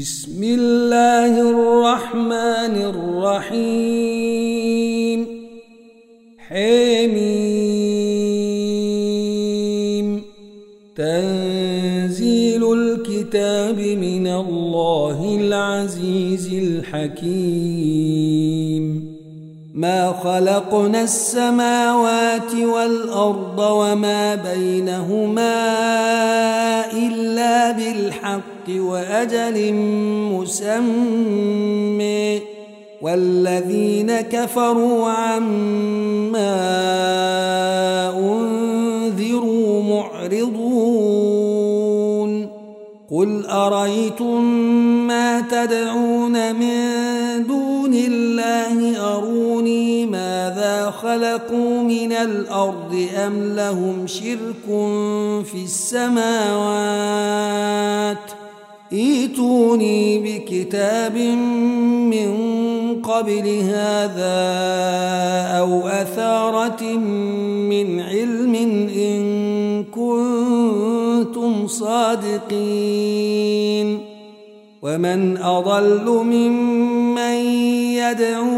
بسم الله الرحمن الرحيم. حميم. تنزيل الكتاب من الله العزيز الحكيم. ما خلقنا السماوات والأرض وما بينهما بالحق وأجل مسمى والذين كفروا عما أنذروا معرضون قل أريتم ما تدعون من دون الله خلقوا من الأرض أم لهم شرك في السماوات ۖ؟ ايتوني بكتاب من قبل هذا أو أثارة من علم إن كنتم صادقين. ومن أضل ممن يدعو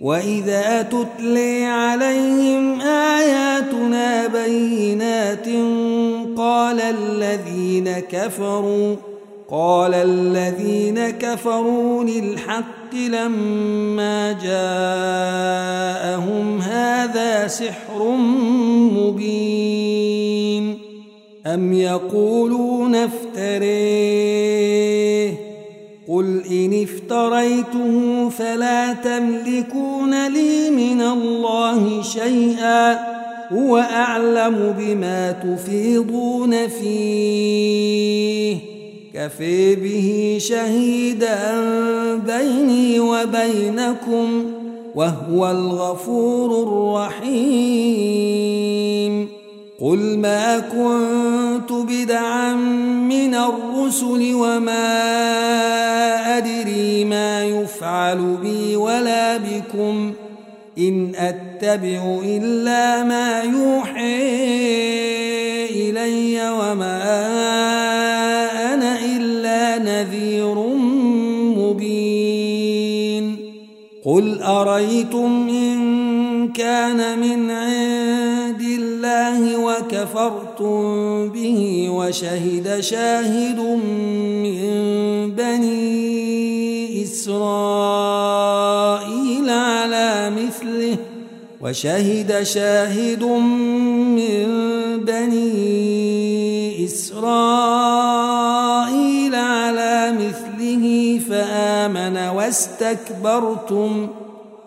وإذا تتلي عليهم آياتنا بينات قال الذين كفروا قال الذين كفروا للحق لما جاءهم هذا سحر مبين أم يقولون افتريه قل إن افتريته فلا تملكون لي من الله شيئا هو أعلم بما تفيضون فيه كفي به شهيدا بيني وبينكم وهو الغفور الرحيم قل ما كنت بدعا من الرسل وما أدري ما يفعل بي ولا بكم ۖ إن أتبع إلا ما يوحي إلي وما أنا إلا نذير مبين قل أريتم إن كان من عند الله وكفرتم به وشهد شاهد من بني إسرائيل على مثله وشهد شاهد من بني إسرائيل على مثله فآمن واستكبرتم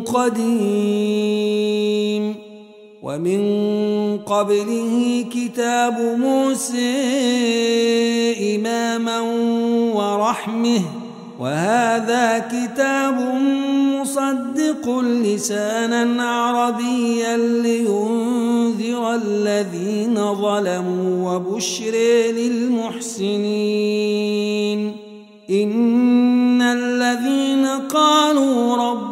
قديم. ومن قبله كتاب موسى إماما ورحمه. وهذا كتاب مصدق لسانا عربيا لينذر الذين ظلموا وبشر للمحسنين. إن الذين قالوا ربنا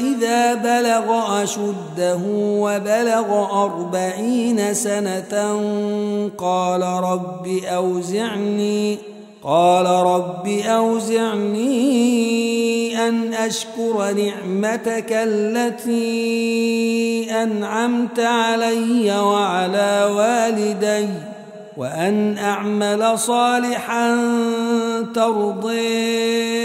إذا بلغ أشده وبلغ أربعين سنة قال رب أوزعني قال رب أوزعني أن أشكر نعمتك التي أنعمت علي وعلى والدي وأن أعمل صالحا ترضيه.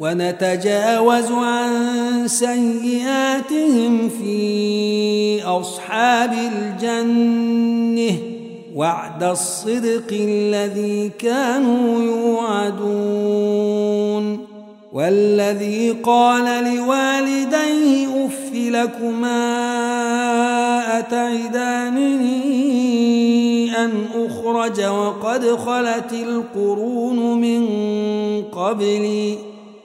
ونتجاوز عن سيئاتهم في أصحاب الجنة وعد الصدق الذي كانوا يوعدون والذي قال لوالديه أف لكما أتعدانني أن أخرج وقد خلت القرون من قبلي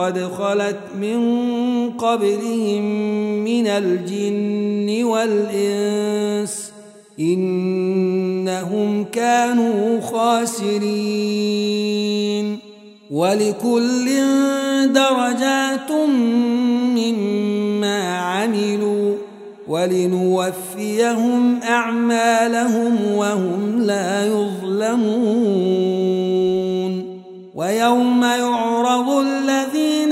قد خلت من قبلهم من الجن والإنس إنهم كانوا خاسرين ولكل درجات مما عملوا ولنوفيهم أعمالهم وهم لا يظلمون ويوم يعرض الذين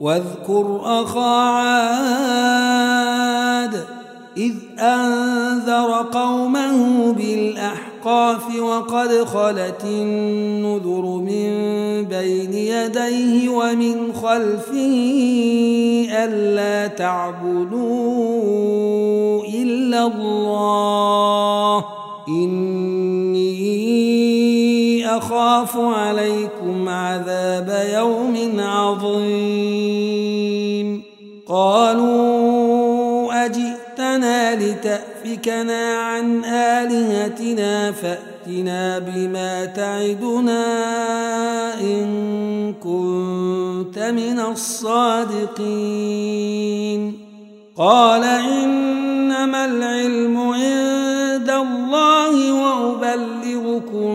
واذكر أخا عاد إذ أنذر قومه بالأحقاف وقد خلت النذر من بين يديه ومن خلفه ألا تعبدوا إلا الله إني أخاف عليكم عذاب يوم عظيم. قالوا أجئتنا لتأفكنا عن آلهتنا فأتنا بما تعدنا إن كنت من الصادقين. قال إنما العلم عند الله وأبلغكم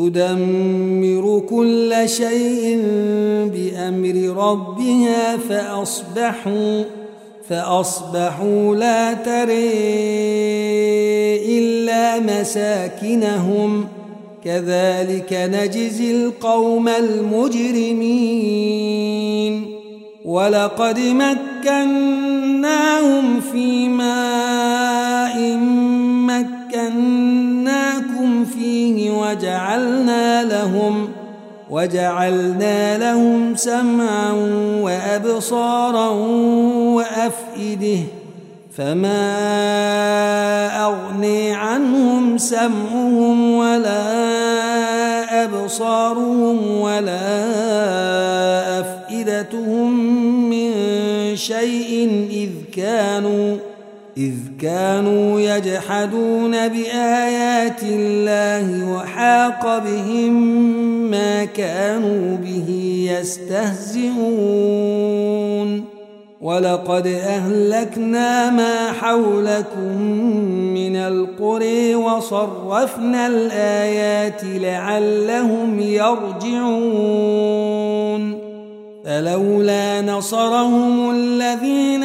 تدمر كل شيء بأمر ربها فأصبحوا فأصبحوا لا تري إلا مساكنهم. كذلك نجزي القوم المجرمين. ولقد مكناهم في ماء فيه وجعلنا لهم وجعلنا لهم سمعا وأبصارا وأفئدة فما أغني عنهم سمعهم ولا أبصارهم ولا أفئدتهم من شيء إذ كانوا إذ كانوا يجحدون بآيات الله وحاق بهم ما كانوا به يستهزئون. ولقد أهلكنا ما حولكم من القرى وصرفنا الآيات لعلهم يرجعون. فلولا نصرهم الذين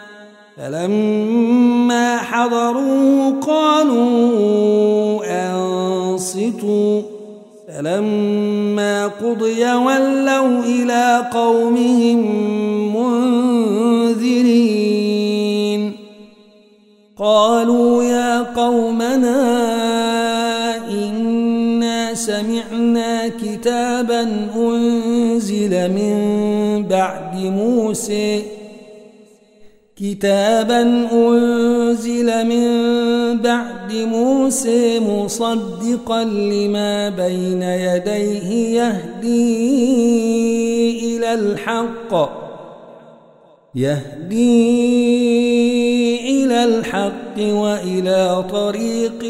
فلما حضروه قالوا أنصتوا فلما قضي ولوا إلى قومهم منذرين. قالوا يا قومنا إنا سمعنا كتابا أنزل من بعد موسى كتابا أنزل من بعد موسى مصدقا لما بين يديه يهدي إلى الحق. يهدي إلى الحق وإلى طريق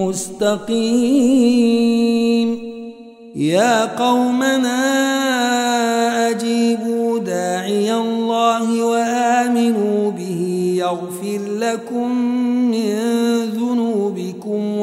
مستقيم. يا قومنا أجيبوا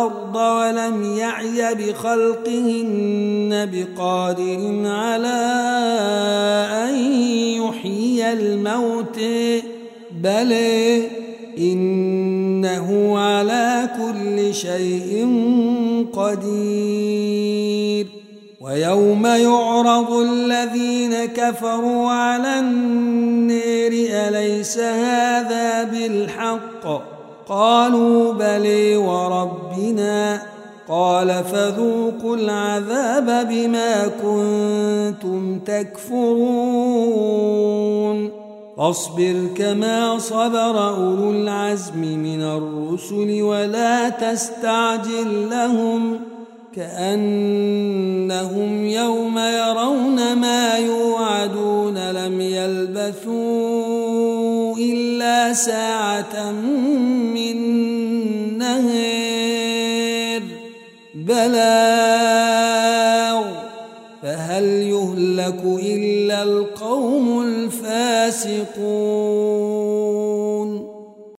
والأرض ولم يعي بخلقهن بقادر على أن يحيي الموت بل إنه على كل شيء قدير. ويوم يعرض الذين كفروا على النير أليس هذا بالحق؟ قالوا بلي وربنا قال فذوقوا العذاب بما كنتم تكفرون. فاصبر كما صبر أولو العزم من الرسل ولا تستعجل لهم كأنهم يوم يرون ما يوعدون لم يلبثوا إلا ساعة من بلاغ فهل يهلك إلا القوم الفاسقون